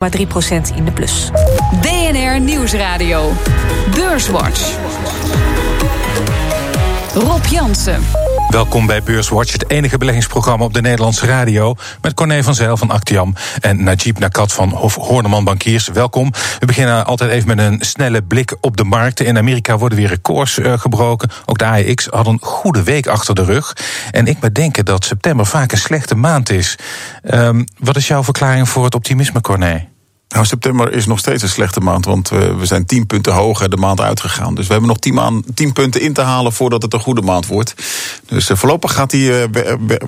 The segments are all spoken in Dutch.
maar 3% in de plus. DNR Nieuwsradio. Beurswatch. Rob Jansen. Welkom bij Beurswatch, het enige beleggingsprogramma op de Nederlandse radio. Met Corné van Zijl van Actiam en Najib Nakat van Hof Horneman Bankiers. Welkom. We beginnen altijd even met een snelle blik op de markten. In Amerika worden weer records uh, gebroken. Ook de AEX had een goede week achter de rug. En ik bedenk dat september vaak een slechte maand is. Um, wat is jouw verklaring voor het optimisme, Corné? Nou, september is nog steeds een slechte maand, want we, we zijn 10 punten hoger de maand uitgegaan. Dus we hebben nog 10, maan, 10 punten in te halen voordat het een goede maand wordt. Dus uh, voorlopig gaat die be,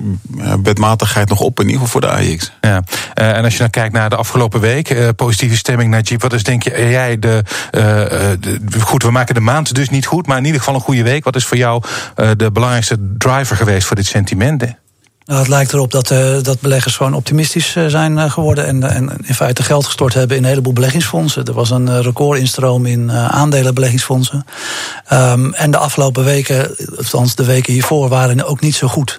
bedmatigheid nog op, in ieder geval voor de AX. Ja. En als je dan kijkt naar de afgelopen week, positieve stemming naar Jeep, wat is denk je, jij de, de, Goed, we maken de maand dus niet goed, maar in ieder geval een goede week. Wat is voor jou de belangrijkste driver geweest voor dit sentiment? Nou, het lijkt erop dat, uh, dat beleggers gewoon optimistisch uh, zijn uh, geworden. En, en in feite geld gestort hebben in een heleboel beleggingsfondsen. Er was een recordinstroom in aandelenbeleggingsfondsen. Um, en de afgelopen weken, althans de weken hiervoor, waren ook niet zo goed.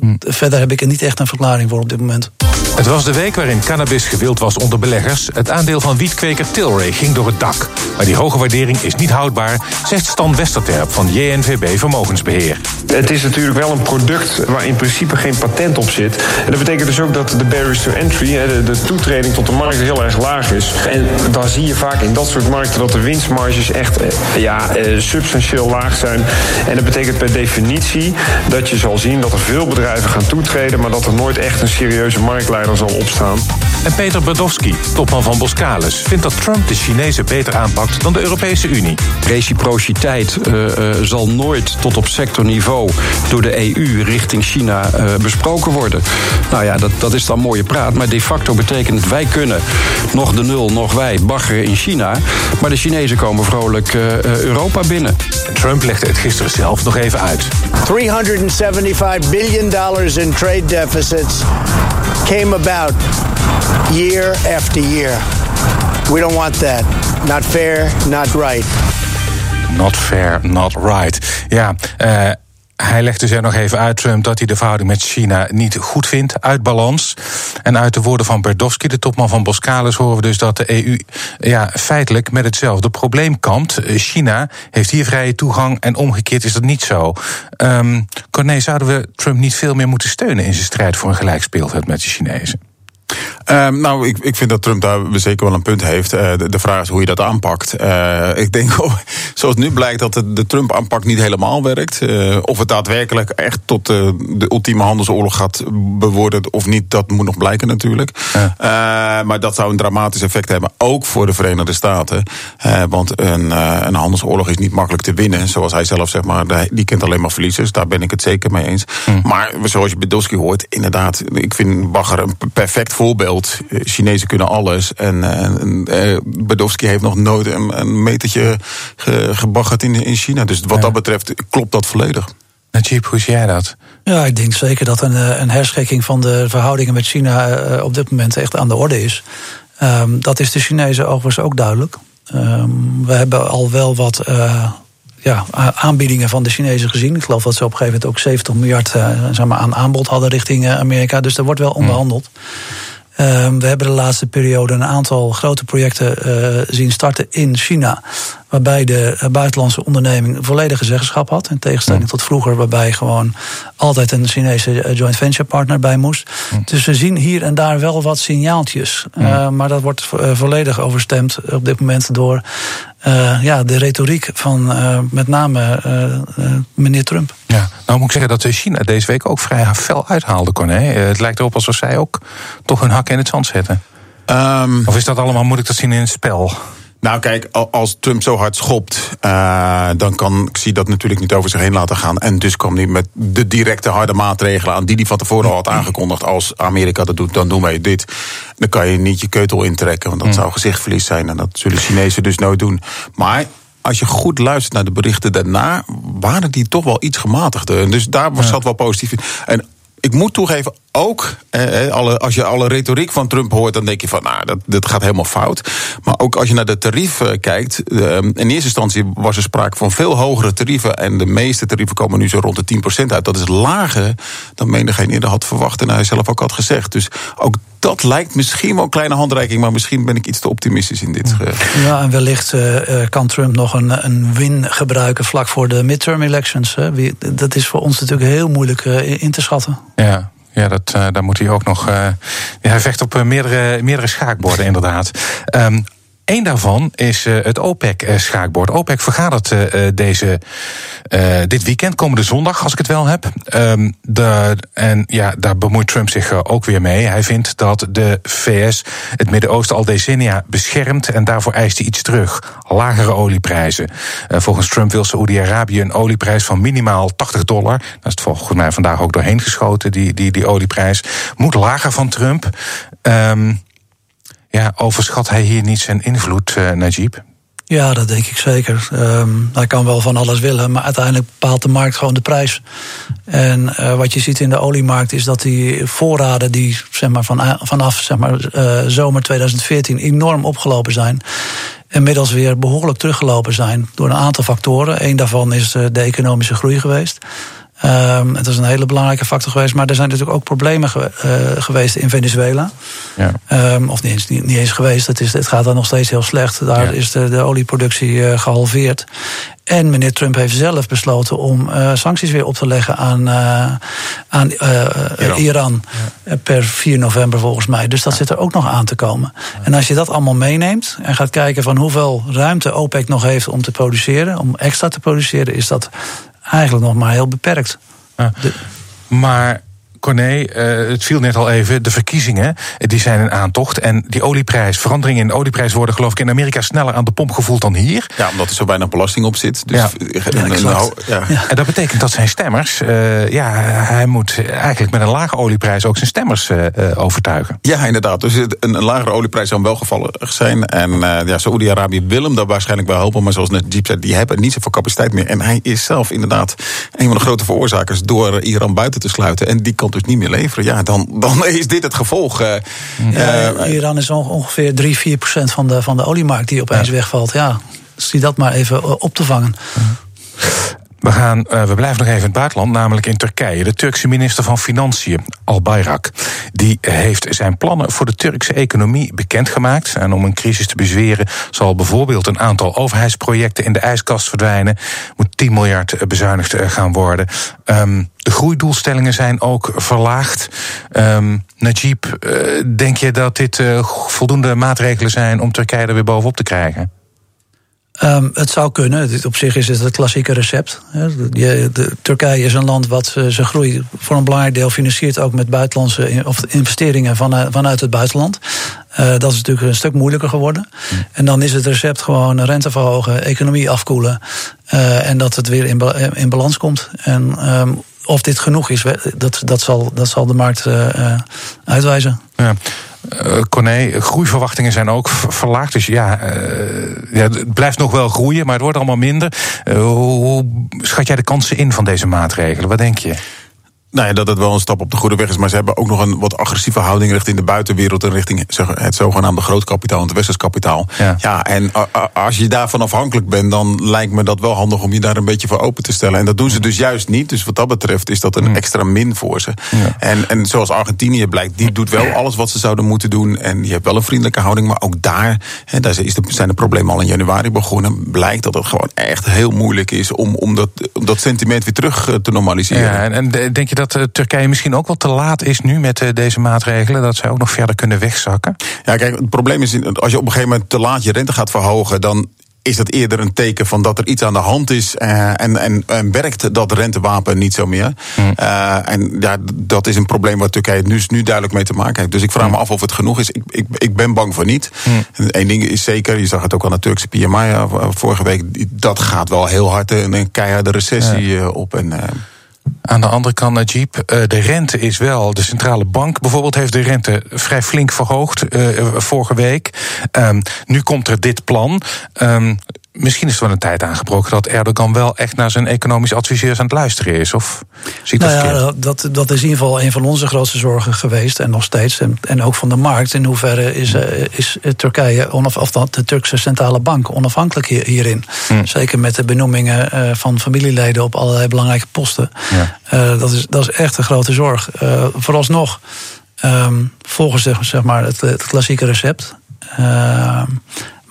Hm. Verder heb ik er niet echt een verklaring voor op dit moment. Het was de week waarin cannabis gewild was onder beleggers. Het aandeel van wietkweker Tilray ging door het dak. Maar die hoge waardering is niet houdbaar, zegt Stan Westerterp van JNVB Vermogensbeheer. Het is natuurlijk wel een product waar in principe geen patent op zit. En dat betekent dus ook dat de barriers to entry, de, de toetreding tot de markt, heel erg laag is. En dan zie je vaak in dat soort markten dat de winstmarges echt ja, substantieel laag zijn. En dat betekent per definitie dat je zal zien dat er veel bedrijven gaan toetreden, maar dat er nooit echt een serieuze marktleider zal opstaan. En Peter Badowski, topman van Boskalis, vindt dat Trump de Chinezen beter aanpakt dan de Europese Unie. Reciprociteit uh, uh, zal nooit tot op sectorniveau door de EU richting China uh, besproken worden. Nou ja, dat, dat is dan mooie praat, maar de facto betekent het wij kunnen nog de nul, nog wij baggeren in China, maar de Chinezen komen vrolijk Europa binnen. Trump legde het gisteren zelf nog even uit. 375 billion dollars in trade deficits came about year after year. We don't want that. Not fair, not right. Not fair, not right. Ja, uh, hij legt dus er nog even uit, Trump, dat hij de verhouding met China niet goed vindt, uit balans. En uit de woorden van Berdowski, de topman van Boskalis, horen we dus dat de EU ja, feitelijk met hetzelfde probleem kampt. China heeft hier vrije toegang en omgekeerd is dat niet zo. Um, Corné, zouden we Trump niet veel meer moeten steunen in zijn strijd voor een gelijkspeelveld met de Chinezen? Um, nou, ik, ik vind dat Trump daar zeker wel een punt heeft. Uh, de, de, vraag is hoe je dat aanpakt. Uh, ik denk, oh, zoals nu blijkt, dat de, de Trump-aanpak niet helemaal werkt. Uh, of het daadwerkelijk echt tot de ultieme handelsoorlog gaat bewoorden of niet, dat moet nog blijken natuurlijk. Ja. maar dat zou een dramatisch effect hebben, ook voor de Verenigde Staten. want een, een handelsoorlog is niet makkelijk te winnen. Zoals hij zelf zegt, maar die kent alleen maar verliezers. Daar ben ik het zeker mee eens. Hm. Maar zoals je Bedowski hoort, inderdaad, ik vind Bagger een perfect voorbeeld. Eh, Chinezen kunnen alles. En, en uh, Badowski heeft nog nooit een, een metertje ge, gebaggerd in, in China. Dus wat ja. dat betreft klopt dat volledig. Najib, hoe zie jij dat? Ja, ik denk zeker dat een, een herschikking van de verhoudingen met China op dit moment echt aan de orde is. Um, dat is de Chinezen overigens ook duidelijk. Um, we hebben al wel wat uh, ja, aanbiedingen van de Chinezen gezien. Ik geloof dat ze op een gegeven moment ook 70 miljard uh, zeg maar, aan aanbod hadden richting Amerika. Dus er wordt wel onderhandeld. Um, we hebben de laatste periode een aantal grote projecten uh, zien starten in China. Waarbij de buitenlandse onderneming volledige zeggenschap had. In tegenstelling tot vroeger, waarbij gewoon altijd een Chinese joint venture partner bij moest. Dus we zien hier en daar wel wat signaaltjes. Uh, maar dat wordt volledig overstemd op dit moment door uh, ja, de retoriek van uh, met name uh, meneer Trump. Ja, nou moet ik zeggen dat China deze week ook vrij fel uithaalde, Corné. het lijkt erop alsof zij ook toch hun hak in het zand zetten. Um, of is dat allemaal, moet ik dat zien in het spel? Nou, kijk, als Trump zo hard schopt, uh, dan kan ik zie dat natuurlijk niet over zich heen laten gaan. En dus kwam hij met de directe harde maatregelen aan die hij van tevoren al had aangekondigd. Als Amerika dat doet, dan doen wij dit. Dan kan je niet je keutel intrekken, want dat mm. zou gezichtverlies zijn. En dat zullen Chinezen dus nooit doen. Maar als je goed luistert naar de berichten daarna, waren die toch wel iets gematigder. En dus daar was dat wel positief in. En ik moet toegeven, ook eh, alle, als je alle retoriek van Trump hoort, dan denk je van, nou, dat, dat gaat helemaal fout. Maar ook als je naar de tarieven kijkt, eh, in eerste instantie was er sprake van veel hogere tarieven. En de meeste tarieven komen nu zo rond de 10% uit. Dat is lager dan menigeen eerder had verwacht en hij zelf ook had gezegd. Dus ook dat lijkt misschien wel een kleine handreiking, maar misschien ben ik iets te optimistisch in dit. Ja, en wellicht uh, kan Trump nog een, een win gebruiken vlak voor de midterm elections. Hè. Wie, dat is voor ons natuurlijk heel moeilijk uh, in te schatten. Ja. Ja, dat, uh, daar moet hij ook nog. Uh, hij vecht op meerdere, meerdere schaakborden, inderdaad. Um, Eén daarvan is uh, het OPEC-schaakbord. OPEC vergadert uh, deze, dit weekend, komende zondag, als ik het wel heb. De, en ja, daar bemoeit Trump zich ook weer mee. Hij vindt dat de VS het Midden-Oosten al decennia beschermt en daarvoor eist hij iets terug. Lagere olieprijzen. volgens Trump wil Saoedi-Arabië een olieprijs van minimaal 80 dollar. Dat is volgens mij vandaag ook doorheen geschoten, die, die, die olieprijs. Moet lager van Trump. Um, ja, overschat hij hier niet zijn invloed, uh, Najib? Ja, dat denk ik zeker. Um, hij kan wel van alles willen, maar uiteindelijk bepaalt de markt gewoon de prijs. En uh, wat je ziet in de oliemarkt is dat die voorraden die zeg maar, van, vanaf zeg maar, uh, zomer 2014 enorm opgelopen zijn. Inmiddels weer behoorlijk teruggelopen zijn door een aantal factoren. Eén daarvan is de economische groei geweest. Um, het is een hele belangrijke factor geweest. Maar er zijn natuurlijk ook problemen ge uh, geweest in Venezuela. Ja. Um, of niet eens, niet, niet, eens geweest. Het, is, het gaat daar nog steeds heel slecht. Daar ja. is de, de olieproductie uh, gehalveerd. En meneer Trump heeft zelf besloten om uh, sancties weer op te leggen aan, aan Iran, Iran ja. per 4 november volgens mij. Dus dat zit er ook nog aan te komen. En als je dat allemaal meeneemt en gaat kijken van hoeveel ruimte OPEC nog heeft om te produceren, om extra te produceren, is dat eigenlijk nog maar heel beperkt. Ja. Maar Corné, uh, het viel net al even, de verkiezingen die zijn in aantocht. En die olieprijs, veranderingen in de olieprijs worden geloof ik in Amerika sneller aan de pomp gevoeld dan hier. Ja, omdat er zo weinig belasting op zit. Dus ja. Ja, nou, ja. En dat betekent dat zijn stemmers, uh, ja, hij moet eigenlijk met een lage olieprijs ook zijn stemmers uh, overtuigen. Ja, inderdaad. Dus een, een lagere olieprijs zou wel gevallig zijn. En ja, Saoedi-Arabië wil hem daar waarschijnlijk wel helpen. Maar zoals net Jeep zei, die hebben niet zoveel capaciteit meer. En hij is zelf inderdaad een van de grote veroorzakers door Iran buiten te sluiten. En die kan dus niet meer leveren, ja, dan, dan is dit het gevolg. Uh, ja, uh, Iran is ongeveer 3, 4 procent van de, van de oliemarkt die opeens ja. wegvalt. Ja, zie dat maar even op te vangen. We, gaan, uh, we blijven nog even in het buitenland, namelijk in Turkije. De Turkse minister van Financiën, Al Bayrak, die heeft zijn plannen voor de Turkse economie bekendgemaakt. En om een crisis te bezweren zal bijvoorbeeld een aantal overheidsprojecten in de ijskast verdwijnen. Moet 10 miljard bezuinigd gaan worden. Um, de groeidoelstellingen zijn ook verlaagd. Um, Najib, uh, denk je dat dit voldoende maatregelen zijn om Turkije er weer bovenop te krijgen? Um, het zou kunnen. Op zich is het het klassieke recept. De, Turkije is een land wat uh, zijn groei voor een belangrijk deel financiert ook met buitenlandse of investeringen van, vanuit het buitenland. Uh, dat is natuurlijk een stuk moeilijker geworden. En dan is het recept gewoon rente verhogen, economie afkoelen en dat het weer in, in balans komt. En um, of dit genoeg is, dat, dat, zal, dat zal de markt uh, uitwijzen. Ja. Uh, groeiverwachtingen zijn ook verlaagd. Dus ja, uh, ja, het blijft nog wel groeien, maar het wordt allemaal minder. Uh, hoe schat jij de kansen in van deze maatregelen? Wat denk je? Nou ja, dat het wel een stap op de goede weg is. Maar ze hebben ook nog een wat agressieve houding richting de buitenwereld. En richting het zogenaamde grootkapitaal en het westerskapitaal. Ja. ja, en als je daarvan afhankelijk bent, dan lijkt me dat wel handig om je daar een beetje voor open te stellen. En dat doen ze dus juist niet. Dus wat dat betreft is dat een extra min voor ze. Ja. En, en zoals Argentinië blijkt, die doet wel alles wat ze zouden moeten doen. En die heeft wel een vriendelijke houding. Maar ook daar, hè, daar is de, zijn de problemen al in januari begonnen. Blijkt dat het gewoon echt heel moeilijk is om, om, dat, om dat sentiment weer terug te normaliseren. Ja, en, en denk je dat dat Turkije misschien ook wel te laat is nu met deze maatregelen? Dat zij ook nog verder kunnen wegzakken? Ja, kijk, het probleem is, als je op een gegeven moment te laat je rente gaat verhogen, dan is dat eerder een teken van dat er iets aan de hand is uh, en, en, en, werkt dat rentewapen niet zo meer. Mm. Uh, en ja, dat is een probleem waar Turkije nu, nu duidelijk mee te maken heeft. Dus ik vraag mm. me af of het genoeg is. Ik, ik, ik ben bang voor niet. Mm. Eén ding is zeker, je zag het ook aan de Turkse PMI vorige week, dat gaat wel heel hard een keiharde recessie ja. op. En, aan de andere kant, Najib, de rente is wel. De centrale bank bijvoorbeeld heeft de rente vrij flink verhoogd uh, vorige week. Um, nu komt er dit plan. Um, misschien is het wel een tijd aangebroken dat Erdogan wel echt naar zijn economisch adviseurs aan het luisteren is. Of ziet dat nou ja, dat, dat is in ieder geval een van onze grootste zorgen geweest en nog steeds. En, en ook van de markt. In hoeverre is, uh, is Turkije, onaf, of de Turkse centrale bank, onafhankelijk hier, hierin? Hmm. Zeker met de benoemingen uh, van familieleden op allerlei belangrijke posten. Ja. Uh, dat, is, dat is echt een grote zorg. vooralsnog Um, volgens zeg, maar het, het klassieke recept. Ehm,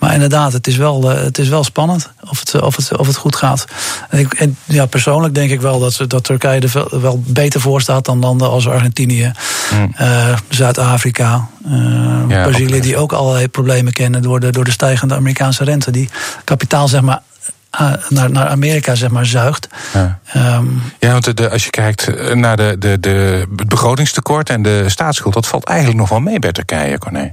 maar inderdaad, het is wel, uh, het is wel spannend of het, of het, of het goed gaat. En, ik, en ja, persoonlijk denk ik wel dat, dat Turkije er wel beter voor staat dan landen als Argentinië, mm. uh, Zuid-Afrika, uh, ja, Brazilië, die ook allerlei problemen kennen door de, door de stijgende Amerikaanse rente. Die kapitaal, zeg maar, naar, naar Amerika zeg maar, zuigt. Ja, um, ja want de, als je kijkt naar de, de, de, het begrotingstekort en de staatsschuld, dat valt eigenlijk nog wel mee bij Turkije, Corné.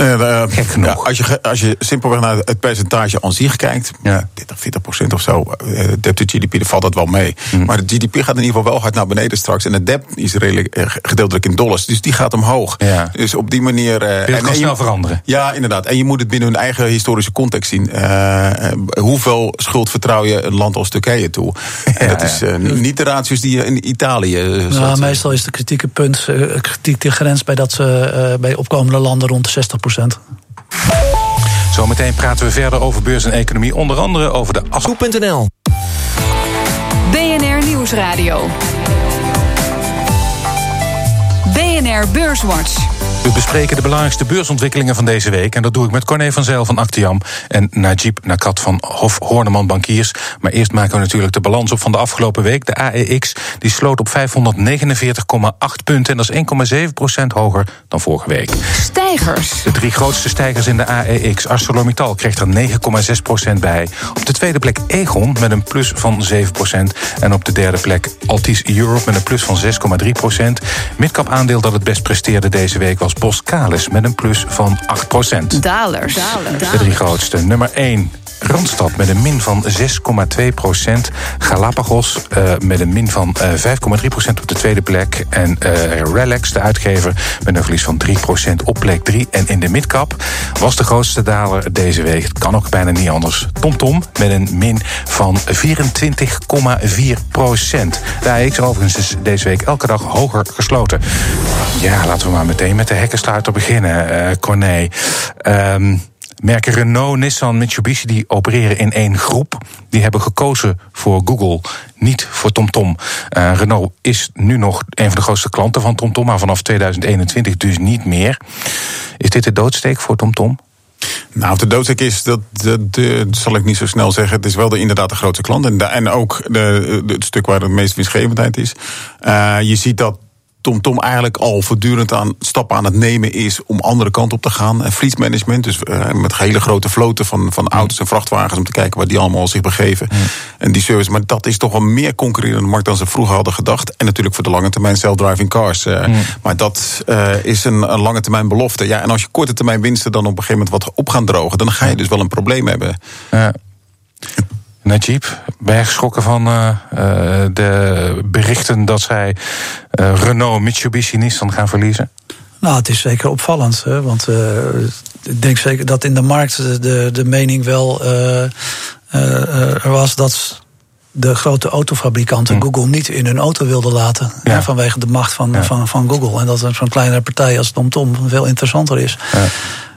Uh, uh, ja, als, je, als je simpelweg naar het percentage aan zich kijkt, ja. 30, 40 procent of zo, uh, debt to GDP, dan valt dat wel mee. Mm. Maar de GDP gaat in ieder geval wel hard naar beneden straks. En de debt is redelijk gedeeltelijk in dollars, dus die gaat omhoog. Ja. Dus op die manier. Uh, en, kan snel veranderen. Ja, inderdaad. En je moet het binnen hun eigen historische context zien. hoeveel schuld vertrouw je een land als Turkije toe? En dat is niet de ratios die je in Italië. Nou, meestal is de kritieke punt, kritiek de grens bij dat ze bij opkomende landen rond de 60 procent. Zometeen praten we verder over beurs en economie. Onder andere over de Asco.nl. BNR Nieuwsradio. BNR Beurswatch. We bespreken de belangrijkste beursontwikkelingen van deze week. En dat doe ik met Corné van Zijl van Actiam en Najib Nakat van Hof Horneman Bankiers. Maar eerst maken we natuurlijk de balans op van de afgelopen week. De AEX die sloot op 549,8 punten. En dat is 1,7 procent hoger dan vorige week. Stijgers. De drie grootste stijgers in de AEX. ArcelorMittal kreeg er 9,6 procent bij. Op de tweede plek Egon met een plus van 7 procent. En op de derde plek Altis Europe met een plus van 6,3 procent. Midcap aandeel dat het best presteerde deze week was Boskalis met een plus van 8 procent. Dalers. De drie grootste. Nummer 1. Randstad met een min van 6,2 procent. Galapagos uh, met een min van uh, 5,3 procent op de tweede plek. En uh, Relax, de uitgever, met een verlies van 3 procent op plek 3. En in de midcap was de grootste daler deze week. Het kan ook bijna niet anders. TomTom met een min van 24,4 procent. De AX overigens is deze week elke dag hoger gesloten. Ja, laten we maar meteen met de hekkensluiter beginnen, Corné. Um, merken Renault, Nissan, Mitsubishi die opereren in één groep. Die hebben gekozen voor Google, niet voor TomTom. Uh, Renault is nu nog een van de grootste klanten van TomTom, maar vanaf 2021 dus niet meer. Is dit de doodsteek voor TomTom? Nou, de doodsteek is, dat, dat, zal ik niet zo snel zeggen. Het is wel de, inderdaad de grootste klant. En, en ook de, het stuk waar het meest winstgevendheid is. Uh, je ziet dat TomTom Tom eigenlijk al voortdurend aan stappen aan het nemen is om andere kant op te gaan. En fleetmanagement, dus uh, met hele grote vloten van, van auto's en vrachtwagens om te kijken waar die allemaal zich begeven. En die service, maar dat is toch wel meer concurrerende markt dan ze vroeger hadden gedacht. En natuurlijk voor de lange termijn self-driving cars. Uh, Maar dat uh, is een, een, lange termijn belofte. Ja, en als je korte termijn winsten dan op een gegeven moment wat op gaan drogen, dan ga je dus wel een probleem hebben. Ja. Najib, ben je geschrokken van uh, de berichten dat zij uh, Renault, Mitsubishi, Nissan gaan verliezen? Nou, het is zeker opvallend. Hè, want ik denk zeker dat in de markt de, de mening wel er was dat de grote autofabrikanten hm. Google niet in hun auto wilden laten. Ja. Hè, vanwege de macht van, ja. van, van Google. En dat zo'n kleine partij als TomTom veel interessanter is. Ja.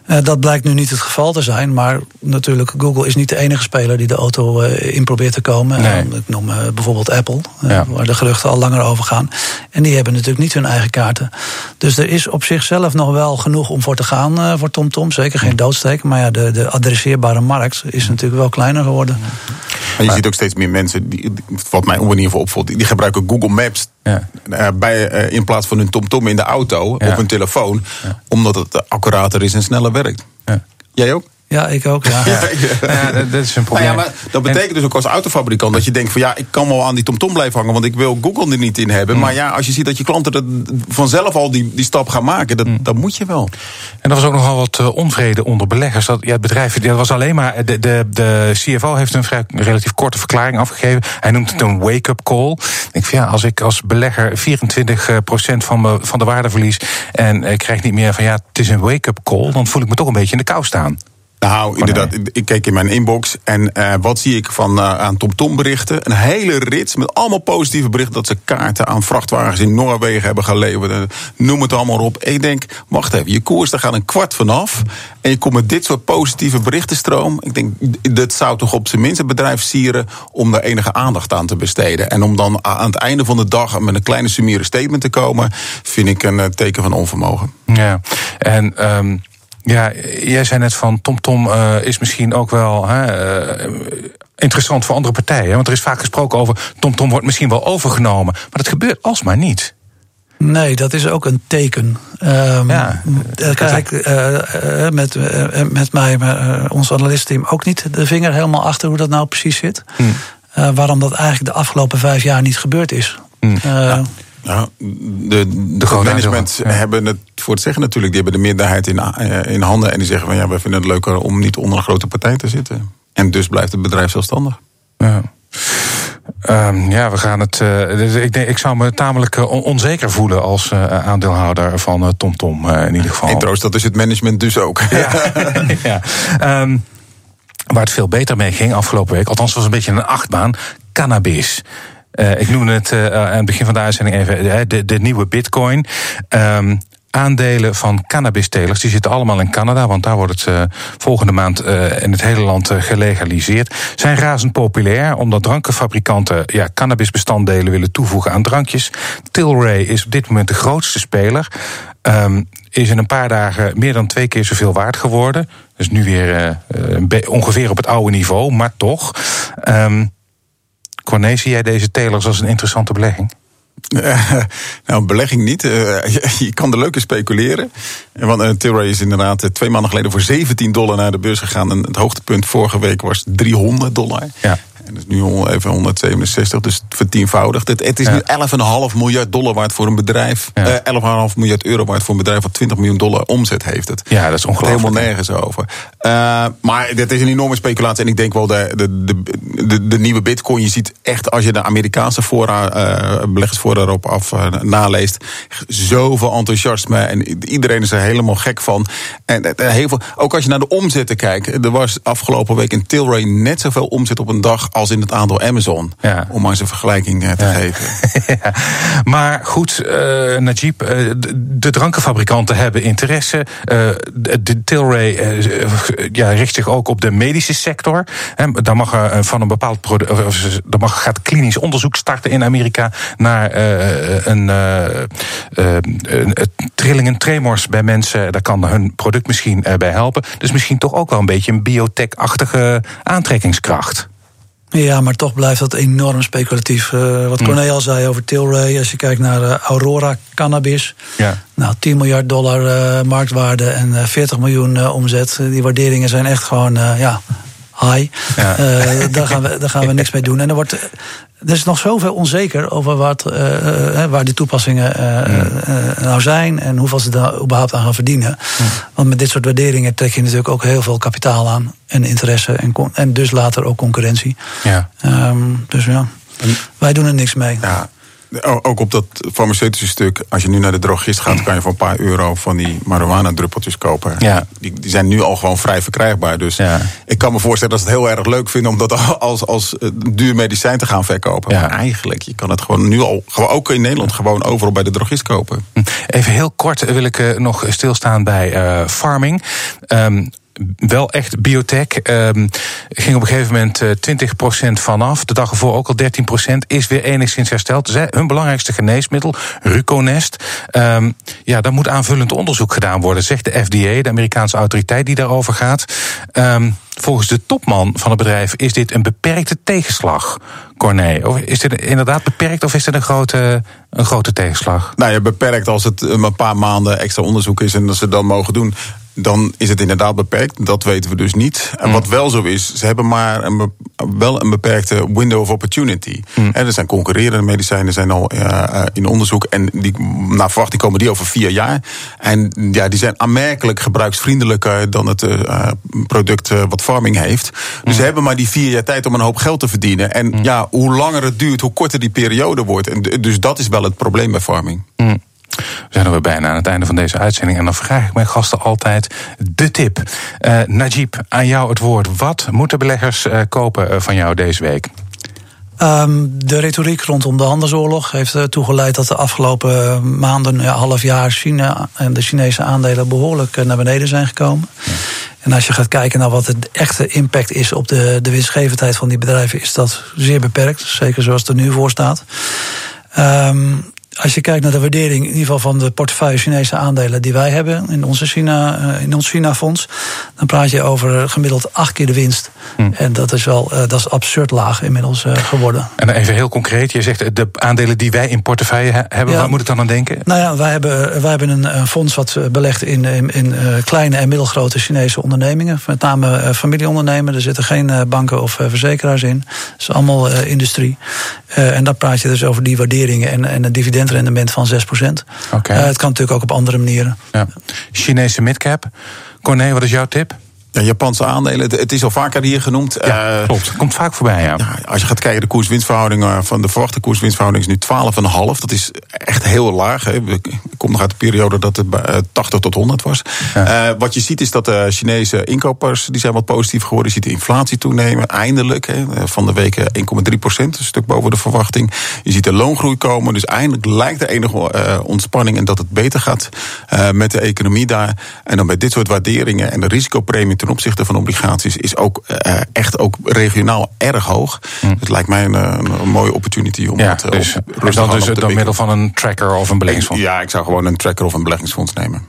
Uh, dat blijkt nu niet het geval te zijn. Maar natuurlijk, Google is niet de enige speler die de auto uh, in probeert te komen. Nee. ik noem bijvoorbeeld Apple, ja. waar de geruchten al langer over gaan. En die hebben natuurlijk niet hun eigen kaarten. Dus er is op zichzelf nog wel genoeg om voor te gaan voor TomTom. Zeker geen doodsteek. Maar ja, de, de adresseerbare markt is natuurlijk wel kleiner geworden. Maar je ziet ook steeds meer mensen, die, wat mij op voor opvalt, die gebruiken Google Maps ja. bij, in plaats van hun TomTom in de auto, ja. op hun telefoon. Omdat het accurater is en sneller werkt. Jij ook? Ja, ik ook. Ja. ja, ja. dat is een probleem. Nou ja, maar dat betekent dus ook als autofabrikant dat je denkt van ja, ik kan wel aan die TomTom blijven hangen, want ik wil Google er niet in hebben. Mm. Maar ja, als je ziet dat je klanten dat vanzelf al die, die stap gaan maken, dat, mm. dat moet je wel. En er was ook nogal wat uh, onvrede onder beleggers. Dat, ja, het bedrijf, dat was alleen maar. De, de, de CFO heeft een vrij relatief korte verklaring afgegeven. Hij noemt het een wake-up call. Ik denk van ja, als ik als belegger 24% van, me, van de waarde verlies en ik krijg niet meer van ja, het is een wake-up call, dan voel ik me toch een beetje in de kou staan. Nou, inderdaad. Ik keek in mijn inbox en uh, wat zie ik van uh, aan TomTom berichten? Een hele rits met allemaal positieve berichten dat ze kaarten aan vrachtwagens in Noorwegen hebben geleverd. Noem het allemaal op. Ik denk, wacht even, je koers daar gaat een kwart vanaf. En je komt met dit soort positieve berichtenstroom. Ik denk, dat zou toch op zijn minst het bedrijf sieren om daar enige aandacht aan te besteden. En om dan aan het einde van de dag met een kleine summiere statement te komen, vind ik een teken van onvermogen. Ja, en. Um ja, jij zei net van TomTom Tom, uh, is misschien ook wel uh, interessant voor andere partijen. Want er is vaak gesproken over TomTom Tom wordt misschien wel overgenomen. Maar dat gebeurt alsmaar niet. Nee, dat is ook een teken. Um, ja, kijk, uh, met, met mij, ons analistteam, ook niet de vinger helemaal achter hoe dat nou precies zit. Hmm. waarom dat eigenlijk de afgelopen vijf jaar niet gebeurd is. Hmm. Ja. Nou, de, de, management hebben het voor het zeggen natuurlijk. Die hebben de meerderheid in, eh, in handen. En die zeggen van ja, we vinden het leuker om niet onder een grote partij te zitten. En dus blijft het bedrijf zelfstandig. Ja. Um, ja, we gaan het. Uh, ik, denk, ik zou me tamelijk uh, onzeker voelen als uh, aandeelhouder van TomTom Tom, in ieder geval. En troost, dat is het management dus ook. Ja. ja. Um, waar het veel beter mee ging afgelopen week, althans was een beetje een achtbaan, cannabis. Uh, ik noemde het uh, aan het begin van de uitzending even de, de nieuwe bitcoin. Um, aandelen van cannabistelers, die zitten allemaal in Canada, want daar wordt het volgende maand in het hele land gelegaliseerd, zijn razend populair, omdat drankenfabrikanten ja, cannabisbestanddelen willen toevoegen aan drankjes. Tilray is op dit moment de grootste speler. Um, is in een paar dagen meer dan twee keer zoveel waard geworden. Dus nu weer ongeveer op het oude niveau, maar toch. Um, Corné, zie jij deze telers als een interessante belegging? Uh, nou, belegging niet. Uh, je, je, kan er leuke speculeren. Want uh, Tilray is inderdaad twee maanden geleden voor 17 dollar naar de beurs gegaan. En het hoogtepunt vorige week was 300 dollar. Ja. En dat is nu even 167, dus vertienvoudigd. Het, het is nu 11,5 miljard dollar waard voor een bedrijf. Ja. 11,5 miljard euro waard voor een bedrijf wat 20 miljoen dollar omzet heeft. Het. Ja, dat is ongelooflijk. Helemaal nergens over. Uh, maar dit is een enorme speculatie. En ik denk wel de, de, de, de, de nieuwe bitcoin. Je ziet echt als je de Amerikaanse fora, uh, beleggersfora erop af uh, naleest. Zoveel enthousiasme. En iedereen is er helemaal gek van. En heel veel, ook als je naar de omzetten kijkt. Er was afgelopen week in Tilray net zoveel omzet op een dag als in het aandeel Amazon. Ja. Om maar eens een vergelijking te ja. geven. ja. Maar goed, Najib, de drankenfabrikanten hebben interesse. De Tilray ja, richt zich ook op de medische sector. En daar mag er van een bepaald product. Er mag, gaat klinisch onderzoek starten in Amerika naar een, een trillingen, tremors bij mensen. Daar kan hun product misschien bij helpen. Dus misschien toch ook wel een beetje een biotech-achtige aantrekkingskracht. Ja, maar toch blijft dat enorm speculatief. Uh, wat Corné al zei over Tilray, als je kijkt naar uh, Aurora Cannabis. Ja. Nou, 10 miljard dollar uh, marktwaarde en 40 miljoen omzet. Die waarderingen zijn echt gewoon, ja, high. Ja. daar, gaan we, daar gaan we niks mee doen. En er wordt er is nog zoveel onzeker over wat, uh, waar die toepassingen uh, nou zijn en hoeveel ze daar überhaupt aan gaan verdienen. Want met dit soort waarderingen trek je natuurlijk ook heel veel kapitaal aan en interesse en, en dus later ook concurrentie. Ja. Um, dus ja, wij doen er niks mee. Ja. Ook op dat farmaceutische stuk, als je nu naar de drogist gaat, kan je voor een paar euro van die marijuana-druppeltjes kopen. Ja. Die, die zijn nu al gewoon vrij verkrijgbaar. Dus ja. ik kan me voorstellen dat ze het heel erg leuk vinden om dat als, als duur medicijn te gaan verkopen. Ja. Maar eigenlijk, je kan het gewoon nu al, gewoon ook in Nederland, gewoon overal bij de drogist kopen. Even heel kort wil ik nog stilstaan bij uh, farming. Um, wel echt biotech. Um, ging op een gegeven moment uh, eh, 20% vanaf. De dag ervoor ook al 13%. Is weer enigszins hersteld. Hun belangrijkste geneesmiddel, Ruconest. Um, ja, daar moet aanvullend onderzoek gedaan worden, zegt de FDA, de Amerikaanse autoriteit die daarover gaat. Um, volgens de topman van het bedrijf is dit een beperkte tegenslag. Corné, of is dit inderdaad beperkt of is dit een grote, een grote tegenslag? Nou ja, beperkt als het een paar maanden extra onderzoek is en dat ze dan mogen doen dan is het inderdaad beperkt. Dat weten we dus niet. En mm. wat wel zo is, ze hebben maar een, wel een beperkte window of opportunity. Mm. er zijn concurrerende medicijnen zijn al uh, in onderzoek. En die, naar verwachting komen die over vier jaar. En ja, die zijn aanmerkelijk gebruiksvriendelijker dan het uh, product wat farming heeft. Dus mm. ze hebben maar die vier jaar tijd om een hoop geld te verdienen. En ja, hoe langer het duurt, hoe korter die periode wordt. En dus dat is wel het probleem bij farming. We zijn er weer bijna aan het einde van deze uitzending. En dan vraag ik mijn gasten altijd de tip. Uh, Najib, aan jou het woord. Wat moeten beleggers uh, kopen van jou deze week? Um, de retoriek rondom de handelsoorlog heeft ertoe geleid dat de afgelopen maanden, ja, half jaar, China en de Chinese aandelen behoorlijk naar beneden zijn gekomen. Ja. En als je gaat kijken naar wat de echte impact is op de, de winstgevendheid van die bedrijven, is dat zeer beperkt. Zeker zoals het er nu voor staat. Um, als je kijkt naar de waardering, in ieder geval van de portefeuille Chinese aandelen die wij hebben in, onze China, in ons China-fonds, dan praat je over gemiddeld acht keer de winst. Hm. En dat is wel dat is absurd laag inmiddels geworden. En even heel concreet, je zegt de aandelen die wij in portefeuille hebben, ja, waar moet ik dan aan denken? Nou ja, wij hebben, wij hebben een, fonds wat belegt in, in, in, kleine en middelgrote Chinese ondernemingen, met name familieondernemen. Er zitten geen banken of verzekeraars in. Het is allemaal industrie. en daar praat je dus over die waarderingen en, en het dividend rendement van 6 Okay. Uh, het kan natuurlijk ook op andere manieren. Ja. Chinese midcap. Corné, wat is jouw tip? Ja, Japanse aandelen, het is al vaker hier genoemd. Ja, uh, klopt. Komt vaak voorbij, ja. ja. Als je gaat kijken, de koers-winstverhouding van de verwachte koers-winstverhouding is nu 12,5. Dat is echt heel laag. Hè. Ik kom nog uit de periode dat het 80 tot 100 was. Ja. Uh, wat je ziet is dat de Chinese inkopers die zijn wat positief geworden. Je ziet de inflatie toenemen, eindelijk. Hè. Van de week 1,3 procent, een stuk boven de verwachting. Je ziet de loongroei komen, dus eindelijk lijkt er enige uh, ontspanning... en dat het beter gaat met de economie daar. En dan bij dit soort waarderingen en de risicopremie ten opzichte van obligaties is ook uh, echt ook regionaal erg hoog. Mm. Het lijkt mij een, een, mooie opportunity om ja, het dus, op rustig dan dus door middel van een tracker of een beleggingsfonds? Ja, ik zou gewoon een tracker of een beleggingsfonds nemen.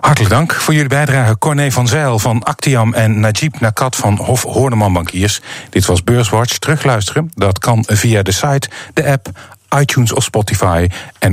Hartelijk dank voor jullie bijdrage. Corné van Zijl van Actiam en Najib Nakat van Hof Horneman Bankiers. Dit was Beurswatch. Terugluisteren, dat kan via de site, de app, iTunes of Spotify. En